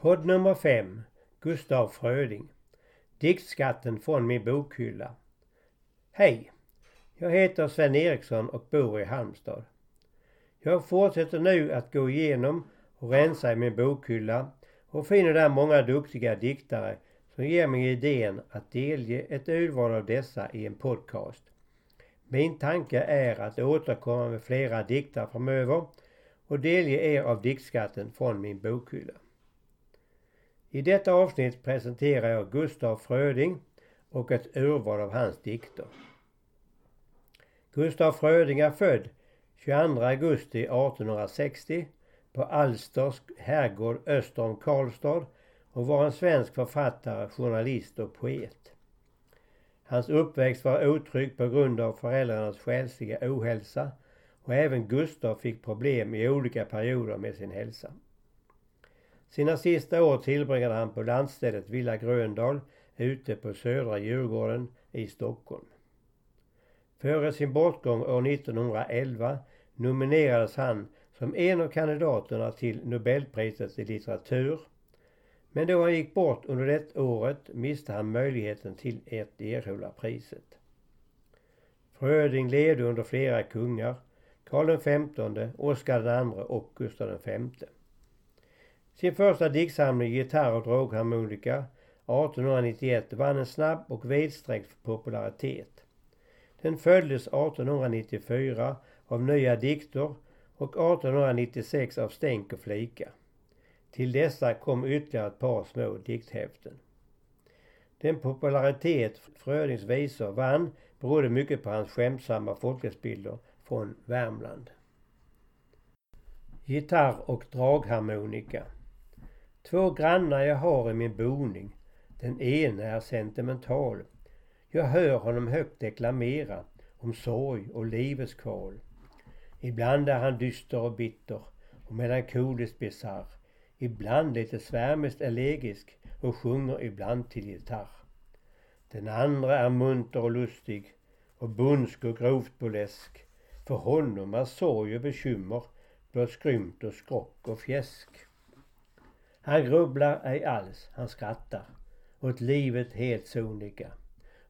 Podd nummer 5 Gustav Fröding Diktskatten från min bokhylla Hej! Jag heter Sven Eriksson och bor i Halmstad. Jag fortsätter nu att gå igenom och rensa i min bokhylla och finner där många duktiga diktare som ger mig idén att delge ett urval av dessa i en podcast. Min tanke är att återkomma med flera dikter framöver och delge er av diktskatten från min bokhylla. I detta avsnitt presenterar jag Gustaf Fröding och ett urval av hans dikter. Gustaf Fröding är född 22 augusti 1860 på Alsters herrgård öster om Karlstad och var en svensk författare, journalist och poet. Hans uppväxt var otrygg på grund av föräldrarnas själsliga ohälsa och även Gustav fick problem i olika perioder med sin hälsa. Sina sista år tillbringade han på landstället Villa Gröndal ute på södra Djurgården i Stockholm. Före sin bortgång år 1911 nominerades han som en av kandidaterna till Nobelpriset i litteratur. Men då han gick bort under det året miste han möjligheten till att erhålla priset. Fröding levde under flera kungar, Karl XV, Oscar II och Gustav V. Sin första diktsamling Gitarr och dragharmonika 1891 vann en snabb och vidsträckt popularitet. Den följdes 1894 av Nya dikter och 1896 av Stänk och flika. Till dessa kom ytterligare ett par små dikthäften. Den popularitet Frödings visor vann berodde mycket på hans skämtsamma folkhetsbilder från Värmland. Gitarr och dragharmonika Två grannar jag har i min boning. Den ene är sentimental. Jag hör honom högt deklamera om sorg och livets kval. Ibland är han dyster och bitter och melankoliskt bisarr. Ibland lite svärmiskt elegisk och sjunger ibland till gitarr. Den andra är munter och lustig och bundsk och grovt burlesk. För honom är sorg och bekymmer blott skrymt och skrock och fjäsk. Han grubblar ej alls, han skrattar åt livet helt sonika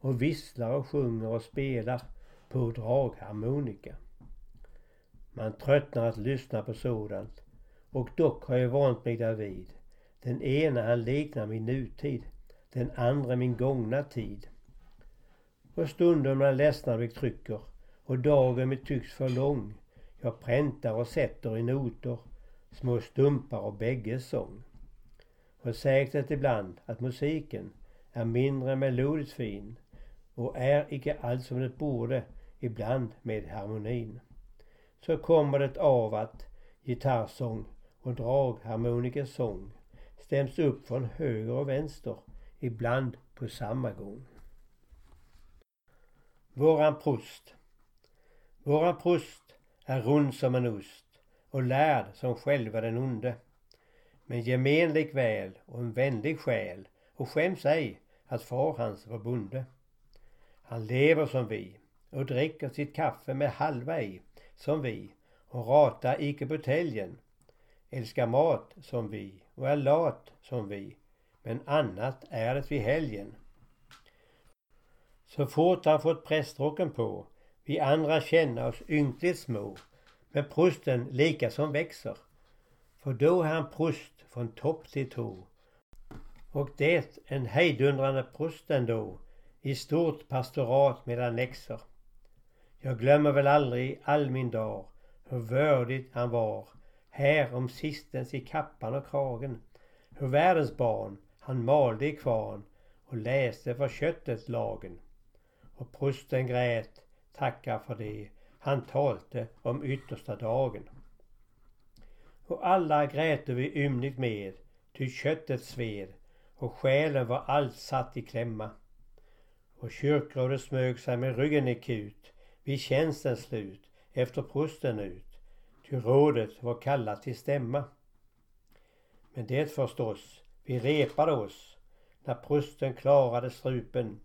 och visslar och sjunger och spelar på dragharmonika. Man tröttnar att lyssna på sådant och dock har jag vant mig därvid. Den ena han liknar min nutid, den andra min gångna tid. Och stunden när ledsnar mig trycker och dagen mig tycks för lång. Jag präntar och sätter i noter små stumpar av bägges sång. Och säkert ibland att musiken är mindre melodiskt fin och är icke alls som det borde ibland med harmonin. Så kommer det av att gitarrsång och dragharmonikers sång stäms upp från höger och vänster ibland på samma gång. Våran prost. Våran prost är rund som en ost och lärd som själva den onde men gemenlik väl och en vänlig själ och skäms ej att far hans var bonde. Han lever som vi och dricker sitt kaffe med halva i som vi och ratar icke buteljen. Älskar mat som vi och är lat som vi men annat är det vid helgen. Så fort han fått prästrocken på vi andra känna oss ynkligt små men prosten lika som växer. För då är han prost från topp till tå. Och det en hejdundrande prost ändå i stort pastorat med annexer. Jag glömmer väl aldrig all min dag hur vördigt han var här om sistens i kappan och kragen. Hur världens barn han malde i kvarn och läste för köttet lagen. Och prosten grät, tacka för det, han talte om yttersta dagen och alla gräte vi ymnigt med, ty köttet sved och själen var allt satt i klämma. Och kyrkrådet smög sig med ryggen i kut vid tjänstens slut efter prosten ut, ty rådet var kallat till stämma. Men det förstås, vi repade oss när prosten klarade strupen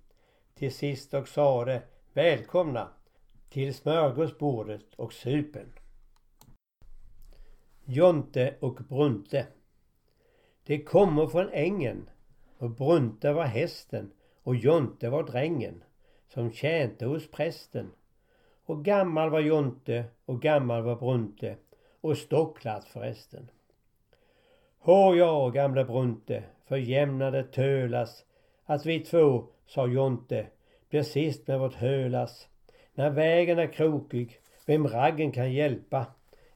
till sist och sade välkomna till smörgåsbordet och supen. Jonte och Brunte. Det kommer från ängen och Brunte var hästen och Jonte var drängen som tjänte hos prästen. Och gammal var Jonte och gammal var Brunte och stocklatt förresten. Hå ja, gamle Brunte, förjämnade tölas att vi två, sa Jonte, blir sist med vårt hölas. När vägen är krokig, vem raggen kan hjälpa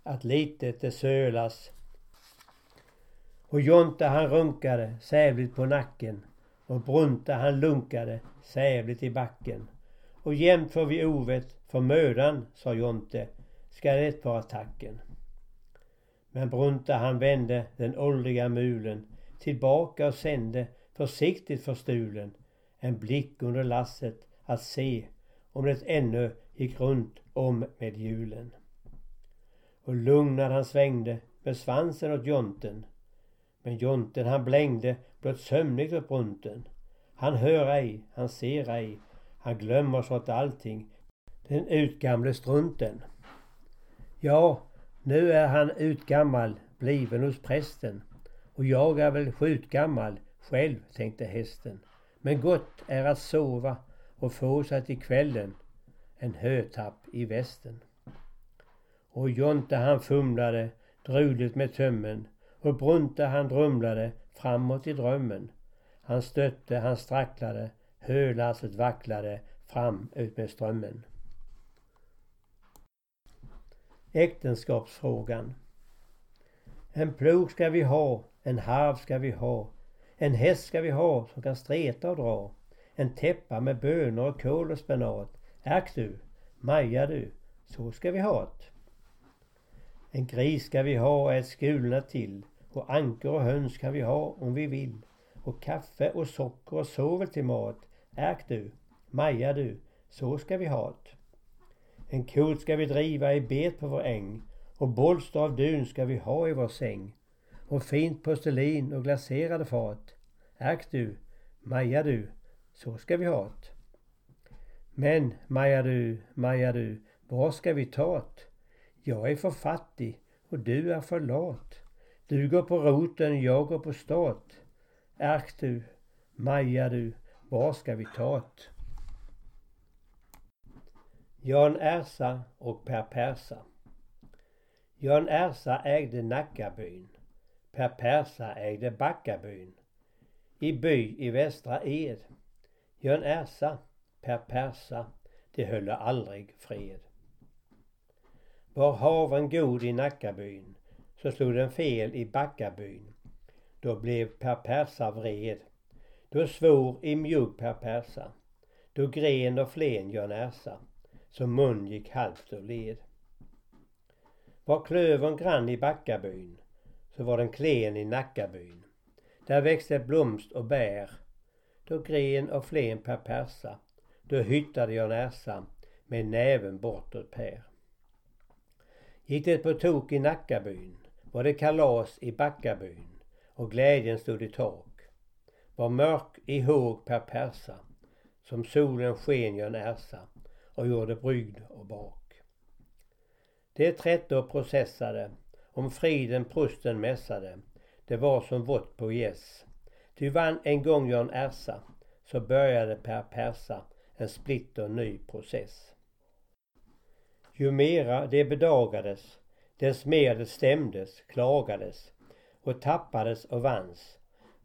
att litet det sölas. Och Jonte han runkade sävligt på nacken och Brunte han lunkade sävligt i backen. Och jämt får vi ovett för mödan, sa Jonte, ska det vara tacken. Men Brunte han vände den åldriga mulen tillbaka och sände försiktigt för stulen en blick under lasset att se om det ännu gick runt om med hjulen. Och lugn när han svängde med svansen åt jonten. Men jonten han blängde blott sömnigt åt brunten. Han hör ej, han ser ej, han glömmer så att allting, den utgamle strunten. Ja, nu är han utgammal, bliven hos prästen. Och jag är väl skjutgammal själv, tänkte hästen. Men gott är att sova och få sig till kvällen en hötapp i västen. Och Jonte han fumlade druligt med tömmen och Brunte han drumlade framåt i drömmen. Han stötte, han stracklade, hölasset vacklade fram ut med strömmen. Äktenskapsfrågan. En plog ska vi ha, en harv ska vi ha, en häst ska vi ha som kan streta och dra, en täppa med bönor och kål och spenat. Ack du, Maja du, så ska vi ha't. En gris ska vi ha och ett skulorna till och ankor och höns kan vi ha om vi vill. Och kaffe och socker och sovel till mat. Ärk du, Maja du, så ska vi ha't. En kot ska vi driva i bet på vår äng och bolster av dun ska vi ha i vår säng. Och fint porslin och glaserade fat. Ärk du, Maja du, så ska vi ha't. Men Maja du, Maja du, var ska vi ta't? Jag är för fattig och du är för lat. Du går på roten, jag går på stat. Ärk du, Maja du, var ska vi ta't? Jan Ersa och Per Persa. Jan Ersa ägde Nackabyn. Per Persa ägde Backabyn. I by i Västra Ed. Jan Ersa, Per Persa, de höll aldrig fred. Var haven god i Nackabyn så slog den fel i Backabyn. Då blev Per Persa vred. Då svor i mjugg Per Persa. Då gren och flen Jan Ersa så mun gick halvt ur led. Var klövern grann i Backabyn så var den klen i Nackabyn. Där växte blomst och bär. Då gren och flen per persa. Då hyttade jag näsa med näven bortåt Per. Gick det på tok i Nackabyn var det kalas i Backabyn och glädjen stod i tak. Var mörk i håg per persa som solen sken Jörn Ersa och gjorde brygd och bak. Det trätte och processade, om friden prosten mässade, det var som vått på gäss. Ty vann en gång Jörn Ersa, så började Per Persa en splitter ny process. Ju mera det bedagades, dess mer det stämdes, klagades och tappades och vanns.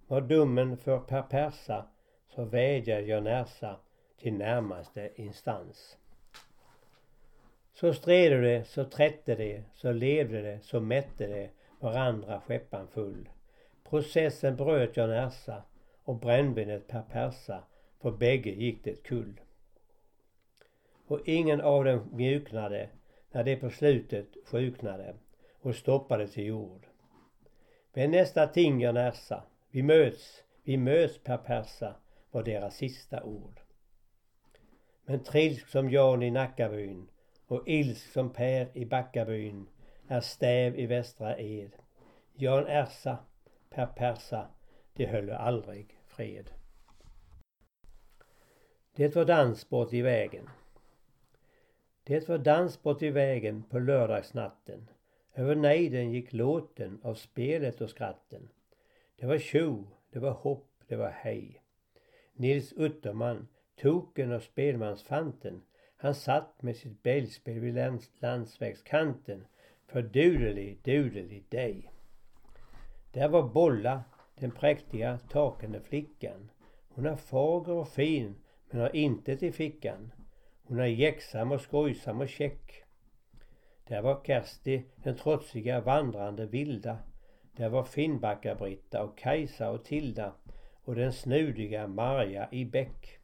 Var domen för Per Persa, så vädjade Jan Ersa till närmaste instans. Så stred det, så trätte det, så levde det, så mätte det varandra skeppan full. Processen bröt Jan Ersa och brännvinet per persa, för bägge gick det kull. Och ingen av dem mjuknade när det på slutet sjuknade och stoppade till jord. Men nästa ting gör närsa. vi möts, vi möts per persa, var deras sista ord. Men trilsk som Jan i Nackabyn och ilsk som Per i Backabyn är stäv i Västra Ed. Jan Ersa, Per Persa, de höll aldrig fred. Det var dans bort i vägen. Det var dans bort i vägen på lördagsnatten. Över nejden gick låten av spelet och skratten. Det var tjo, det var hopp, det var hej. Nils Utterman, token och spelmansfanten, han satt med sitt bälgspel vid lands landsvägskanten för dudeli, dudeli dig. Där var Bolla, den präktiga takande flickan. Hon är fager och fin men har intet i fickan. Hon är jäxsam och skojsam och käck. Där var Kersti, den trotsiga vandrande vilda. Där var Finnbacka-Britta och Kajsa och Tilda och den snudiga Marja i Bäck.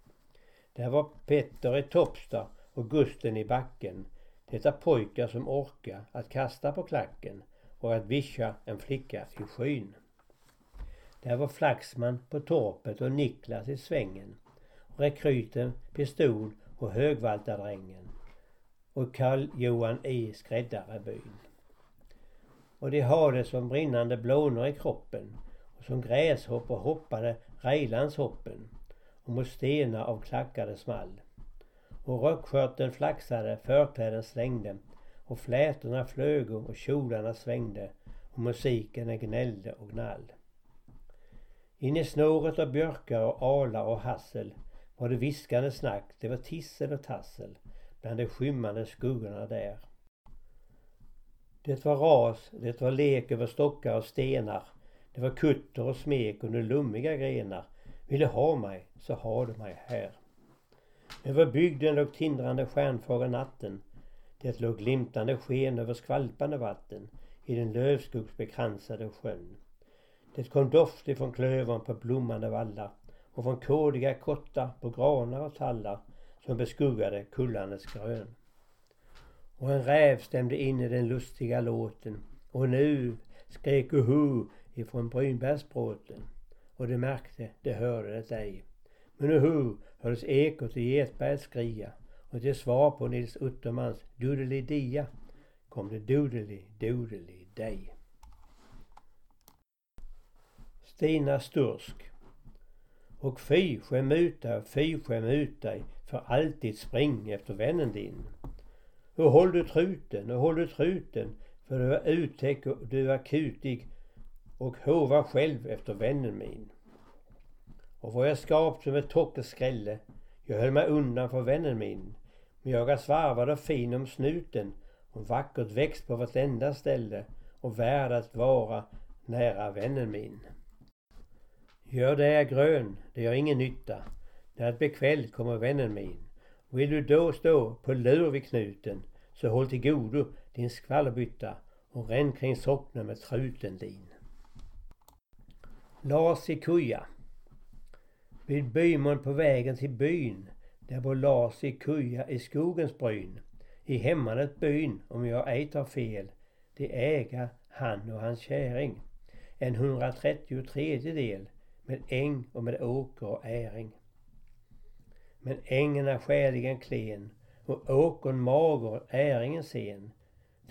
Där var Petter i Toppsta och Gusten i backen. Det är pojkar som orkar att kasta på klacken och att vischa en flicka i skyn. Där var Flaxman på torpet och Niklas i svängen. Rekryten, pistol och högvaltardrängen. Och Karl-Johan i skräddarebyn. Och de hade som brinnande blånor i kroppen och som gräshoppor hoppade Rejlandshoppen och mot stenar av klackade small. Och rockskörten flaxade, förkläden slängde och flätorna flög och kjolarna svängde och musiken gnällde och gnall. In i snåret av björkar och alar och hassel var det viskande snack, det var tissel och tassel bland de skymmande skuggorna där. Det var ras, det var lek över stockar och stenar. Det var kutter och smek under lummiga grenar. Vill du ha mig, så har du mig här. Över bygden låg tindrande stjärnfagra natten. Det låg glimtande sken över skvalpande vatten i den lövskogsbekransade sjön. Det kom doft ifrån klövern på blommande vallar och från kådiga kottar på granar och tallar som beskuggade kullarnas grön. Och en räv stämde in i den lustiga låten och nu skrek uhu ifrån brynbärsbråten och de märkte, de hörde det ej. Men uhu hördes ekot i Getbergs skria och till svar på Nils Uttermans dudeli-dia kom det dudeli-dudeli-dej. Stina Stursk och fy skäm ut dig, fy skäm ut dig för alltid spring efter vännen din. Och håll du truten, och håll du truten för du är uttäck och du är kutig och hova själv efter vännen min. Och var jag skapt som ett skrälle, jag höll mig undan för vännen min. Men jag är svarvad och fin om snuten och vackert växt på vartenda ställe och värd att vara nära vännen min. Gör det är grön, det gör ingen nytta. När det blir kväll kommer vännen min. Vill du då stå på lur vid knuten så håll till godo din skvallerbytta och ränn kring socknen med truten din. Lars i kuja. Vid Bymon på vägen till byn där bor Lars i kuja i skogens bryn. I hemmanet byn, om jag ej tar fel, det äga han och hans käring. En 133 del med äng och med åker och äring. Men ängen är skäligen klen och åkern mager, äringen sen.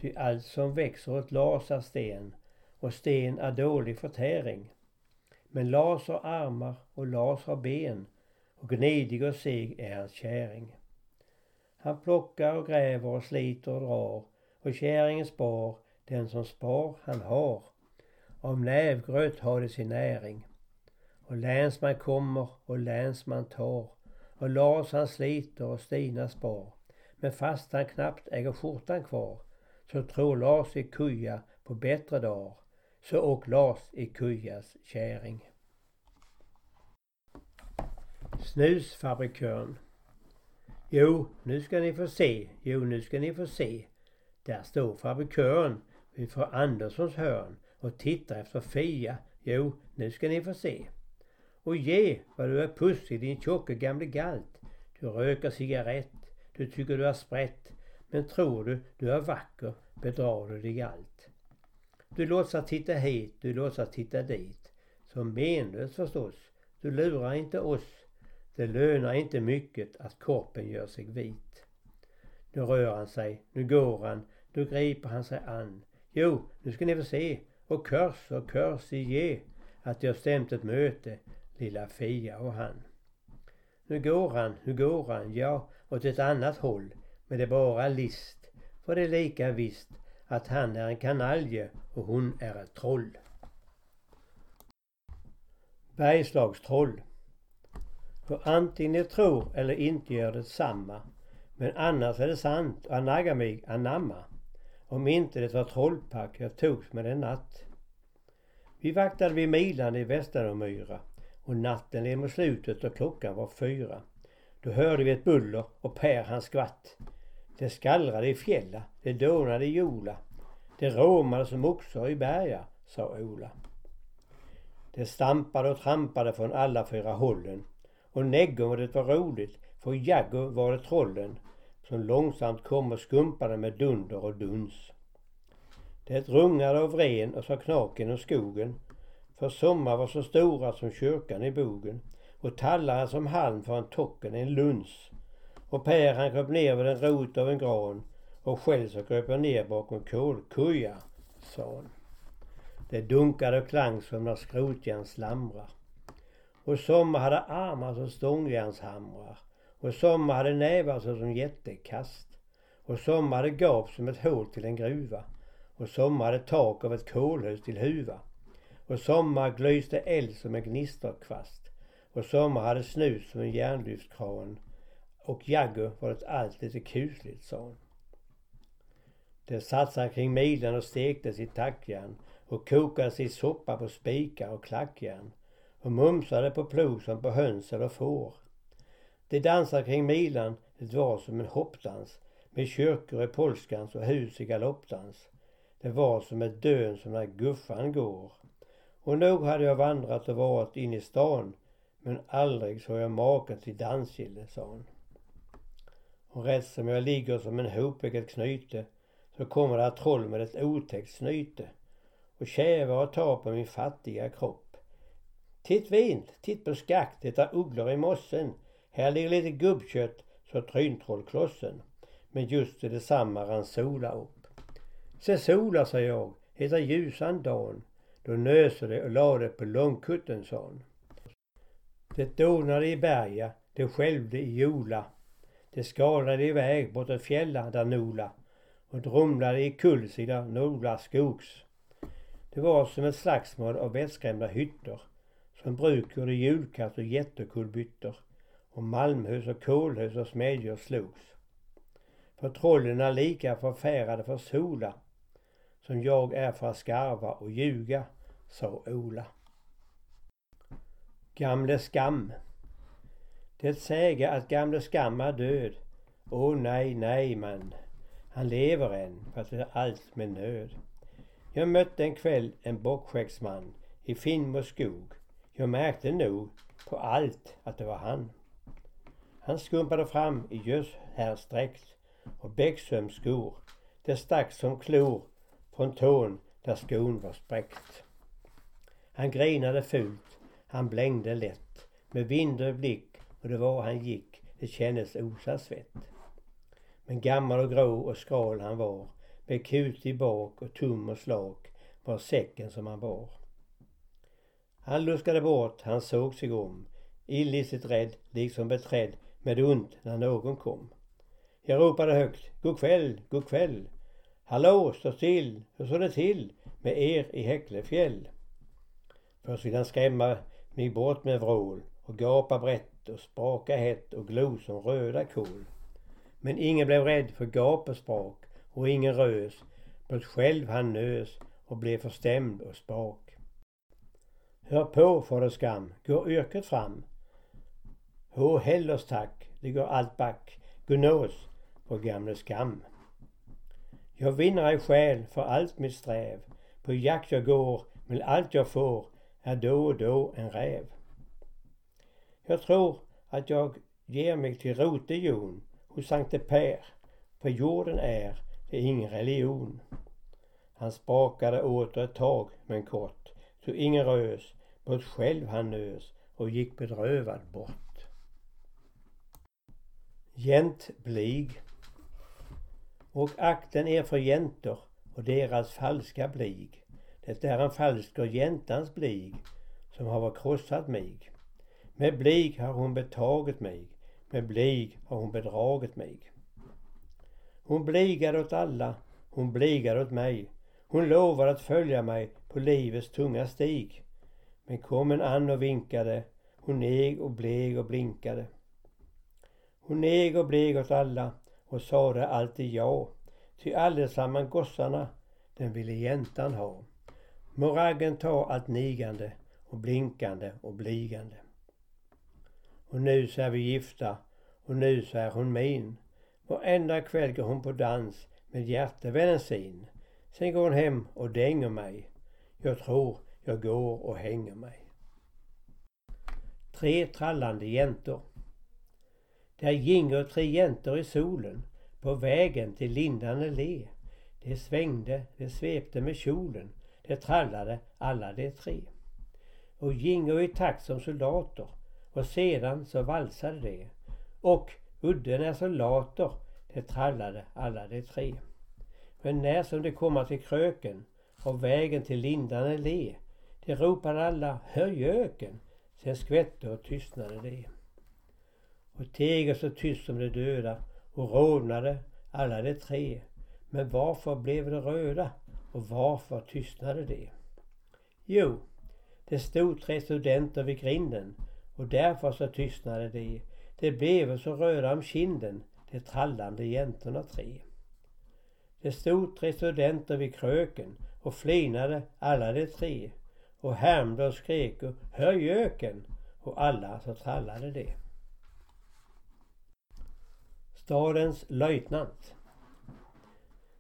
Ty allt som växer åt Lars är sten och sten är dålig förtäring. Men Lars har armar och Lars har ben och gnidig och seg är hans käring. Han plockar och gräver och sliter och drar och käringen spar den som spar han har. Av nävgröt har det sin näring. Och länsman kommer och länsman tar och Lars han sliter och Stina spar. Men fast han knappt äger skjortan kvar så tror Lars i kuja på bättre dagar. Så åk Lars i kujas käring. Snusfabrikören. Jo, nu ska ni få se. Jo, nu ska ni få se. Där står fabrikören vid fru Anderssons hörn och tittar efter Fia. Jo, nu ska ni få se. Och ge vad du är pussig din tjocke gamle galt. Du röker cigarett, du tycker du är sprätt. Men tror du du är vacker bedrar du dig allt. Du låtsas titta hit, du låtsas titta dit. Så menlöst förstås. Du lurar inte oss. Det lönar inte mycket att korpen gör sig vit. Nu rör han sig, nu går han, nu griper han sig an. Jo, nu ska ni få se och körs och körs i ge att jag stämt ett möte lilla Fia och han. Nu går han, nu går han, ja, åt ett annat håll. Men det är bara list. För det är lika visst att han är en kanalje och hon är ett troll. Bergslagstroll. För antingen ni tror eller inte gör det samma. Men annars är det sant och anagga mig anamma. Om inte det var trollpack jag togs med en natt. Vi vaktade vid Milan i Västeromyra och natten led mot slutet och klockan var fyra. Då hörde vi ett buller och Per han skvatt. Det skallrade i fjälla, det dånade i jola. Det råmade som oxar i berga, sa Ola. Det stampade och trampade från alla fyra hållen. Och Neggo det var roligt, för Jaggo var det trollen som långsamt kom och skumpade med dunder och duns. Det rungade av ren och sa knak genom skogen. För sommar var så stora som kyrkan i bogen och tallarna som halm för en tocken en luns. Och Per han kröp ner vid en rot av en gran och själv så kröp jag ner bakom kolkuja, sa han. Det dunkade och klang som när skrotjärn slamrar. Och Sommar hade armar som stångjärnshamrar. Och Sommar hade nävar som jättekast. Och Sommar hade gap som ett hål till en gruva. Och Sommar hade tak av ett kolhus till huva. Och Sommar glyste eld som en gnisterkvast. Och Sommar hade snus som en järnlyftkran. Och jagger var det allt lite kusligt, sa hon. Det satsade kring milen och stektes i tackjärn och kokades i soppa på spikar och klackjärn och mumsade på plog som på höns eller får. De dansade kring milan, det var som en hoppdans med kyrkor i polskans och hus i galoppdans. Det var som ett dön som när guffan går. Och nog hade jag vandrat och varit in i stan men aldrig såg jag maken till dansgille, sa hon. Och rätt som jag ligger som en hopeget knyte så kommer det troll med ett otäckt snyte och kävar och tar på min fattiga kropp. Titt vint, titt på skakt, det är ugglor i mossen. Här ligger lite gubbkött, så tryntrollklossen. Men just i detsamma rann sola upp. Se sola, sa jag, heter ljusan dan. Då nöser det och lade på långkutten, sa hon. Det dånade i berga, det skälvde i jola. Det skalade iväg bortåt fjällan där Nola och drumlade i kullsida Nola skogs. Det var som ett slagsmål av vettskrämda hytter som bruk gjorde julkatt och jättekullbyttor. och malmhus och kolhus och smedjor slogs. För trollen är lika förfärade för sola som jag är för att skarva och ljuga, sa Ola. Gamle skam. Det säger att gamle skam är död. Åh nej, nej man. Han lever än, fast det är allt med nöd. Jag mötte en kväll en bockskäggsman i Finnmo skog. Jag märkte nog på allt att det var han. Han skumpade fram i göshärsdräkt och bäcksömsskor. Det stack som klor från tån där skon var spräckt. Han grinade fult, han blängde lätt med vind blick och det var han gick, det kändes osa svett. Men gammal och grå och skral han var med kut i bak och tum och slak var säcken som han bar. Han luskade bort, han såg sig om, illistigt rädd, liksom beträdd med ont när någon kom. Jag ropade högt, god kväll, god kväll. Hallå, stå still, hur står det till med er i Häcklefjäll? Först vill han skrämma mig bort med vrål och gapa brett och spraka hett och glo som röda kol. Men ingen blev rädd för gap och sprak och ingen rös, blott själv han nös och blev förstämd och spak. Hör på, fader skam, går yrket fram. Hå hellers tack, det går allt back, gunås på gamle skam. Jag vinner ej själ för allt mitt sträv, på jakt jag går, med allt jag får är då och då en räv. Jag tror att jag ger mig till rotejon hos Sankte Per, för jorden är det ingen religion. Han sprakade åter ett tag men kort, så ingen rös, mot själv han nös och gick bedrövad bort. Gent blig. Och akten er för jäntor och deras falska blig. Det är en falsk och jäntans blig som har krossat mig. Med blig har hon betagit mig, med blig har hon bedragit mig. Hon bligade åt alla, hon bligade åt mig. Hon lovade att följa mig på livets tunga stig. Men kom en ann och vinkade. Hon neg och bleg och blinkade. Hon neg och bleg åt alla och sade alltid ja. Ty allesamman gossarna, den ville jäntan ha. Moraggen tar allt nigande och blinkande och bligande. Och nu så är vi gifta och nu så är hon min. Varenda kväll går hon på dans med hjärtevännen sin. Sen går hon hem och dänger mig. Jag tror jag går och hänger mig. Tre trallande jäntor. Där gingo tre jäntor i solen på vägen till lindande le. Det svängde, det svepte med kjolen, det trallade alla de tre. Och gingo i takt som soldater och sedan så valsade de. Och udden är soldater, det trallade alla de tre. Men när som de komma till kröken och vägen till lindande le, De ropade alla hör göken, sen skvätte och tystnade de. Och teger så tyst som de döda och rodnade alla de tre. Men varför blev de röda och varför tystnade de? Jo, det stod tre studenter vid grinden och därför så tystnade de. De blev så röda om kinden, de trallande jäntorna tre. Det stod tre studenter vid kröken och flinade alla de tre och härmde och skrek och hör göken och alla så trallade det. Stadens löjtnant.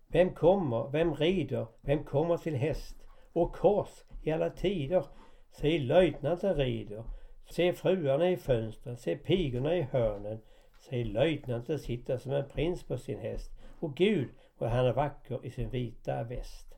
Vem kommer, vem rider, vem kommer till häst och kors i alla tider? Se löjtnanten rider, se fruarna i fönstren, se pigorna i hörnen. Se löjtnanten sitta som en prins på sin häst. Och Gud, vad han är vacker i sin vita väst.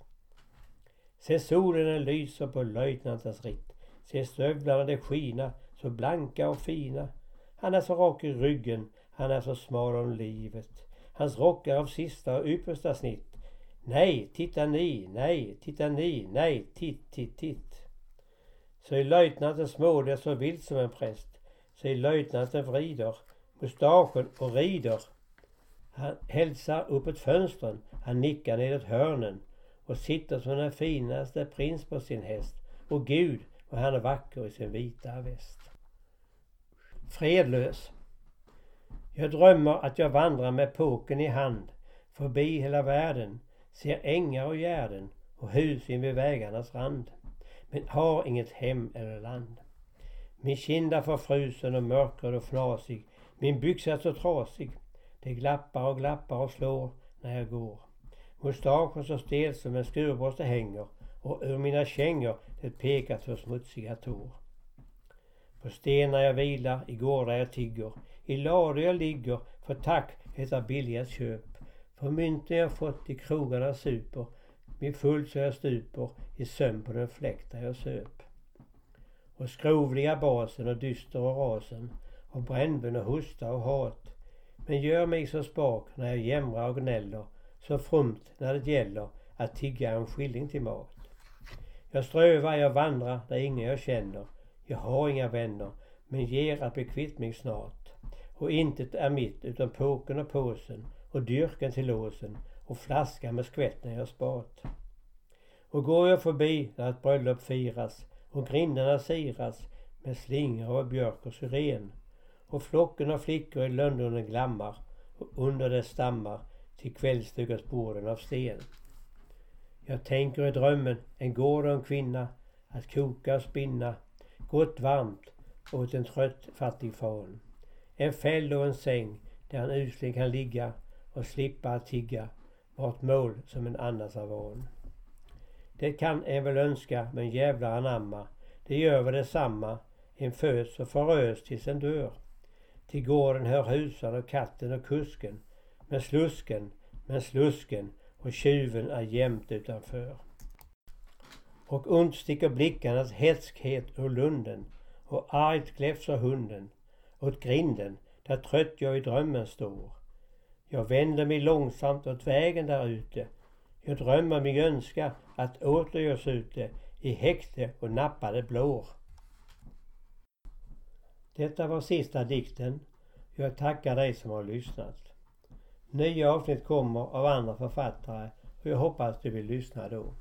Se solen lyser på löjtnantens ritt. Se stövlarna de skina så blanka och fina. Han är så rak i ryggen, han är så smal om livet. Hans rock är av sista och yppersta snitt. Nej, titta ni, nej, titta ni, nej, titt, titt, titt. Så är löjtnanten småler så vilt som en präst. Så är löjtnanten vrider mustaschen och rider. Han hälsar uppåt fönstren, han nickar nedåt hörnen och sitter som den finaste prins på sin häst. Och Gud, vad han är vacker i sin vita väst. Fredlös. Jag drömmer att jag vandrar med påken i hand förbi hela världen, ser ängar och gärden och hus invid vägarnas rand, men har inget hem eller land. Min kind är förfrusen och mörkröd och fnasig, min byxa är så trasig, det glappar och glappar och slår när jag går. Mustaschen så stel som en skurborste hänger och ur mina kängor det pekar två smutsiga tår. På stenar jag vilar, i gårdar jag tigger, i lador jag ligger, för tack heter billigast köp. För mynten jag fått i krogarna super, min full så jag stuper, i sömn på den fläkt där jag söp. Och skrovliga basen och dyster och rasen, och brännben och hosta och hat. Men gör mig så spak när jag jämrar och gnäller, så frumt när det gäller att tigga en skilling till mat. Jag strövar, jag vandrar där ingen jag känner. Jag har inga vänner, men ger att bli kvitt mig snart. Och intet är mitt utan påken och påsen och dyrken till låsen och flaskan med skvätten jag spat. Och går jag förbi där ett bröllop firas och grindarna siras med slingor och björk och syren och flocken av flickor i lönndörren glammar och under dess stammar till kvällsstugas borden av sten. Jag tänker i drömmen en gård och en kvinna att koka och spinna gott varmt åt en trött fattig fan. En fäll och en säng där han usling kan ligga och slippa att tigga vart mål som en annars är van. Det kan en väl önska men jävlar anamma. Det gör väl detsamma. En föds och förös tills en dör. Till gården hör husan och katten och kusken. Men slusken, men slusken och tjuven är jämt utanför. Och ont sticker blickarnas hätskhet ur lunden och argt gläfsar hunden åt grinden där trött jag i drömmen står. Jag vänder mig långsamt åt vägen där ute. Jag drömmer mig önska att åter görs ute i häkte och nappade blår. Detta var sista dikten. Jag tackar dig som har lyssnat. Nya avsnitt kommer av andra författare och jag hoppas du vill lyssna då.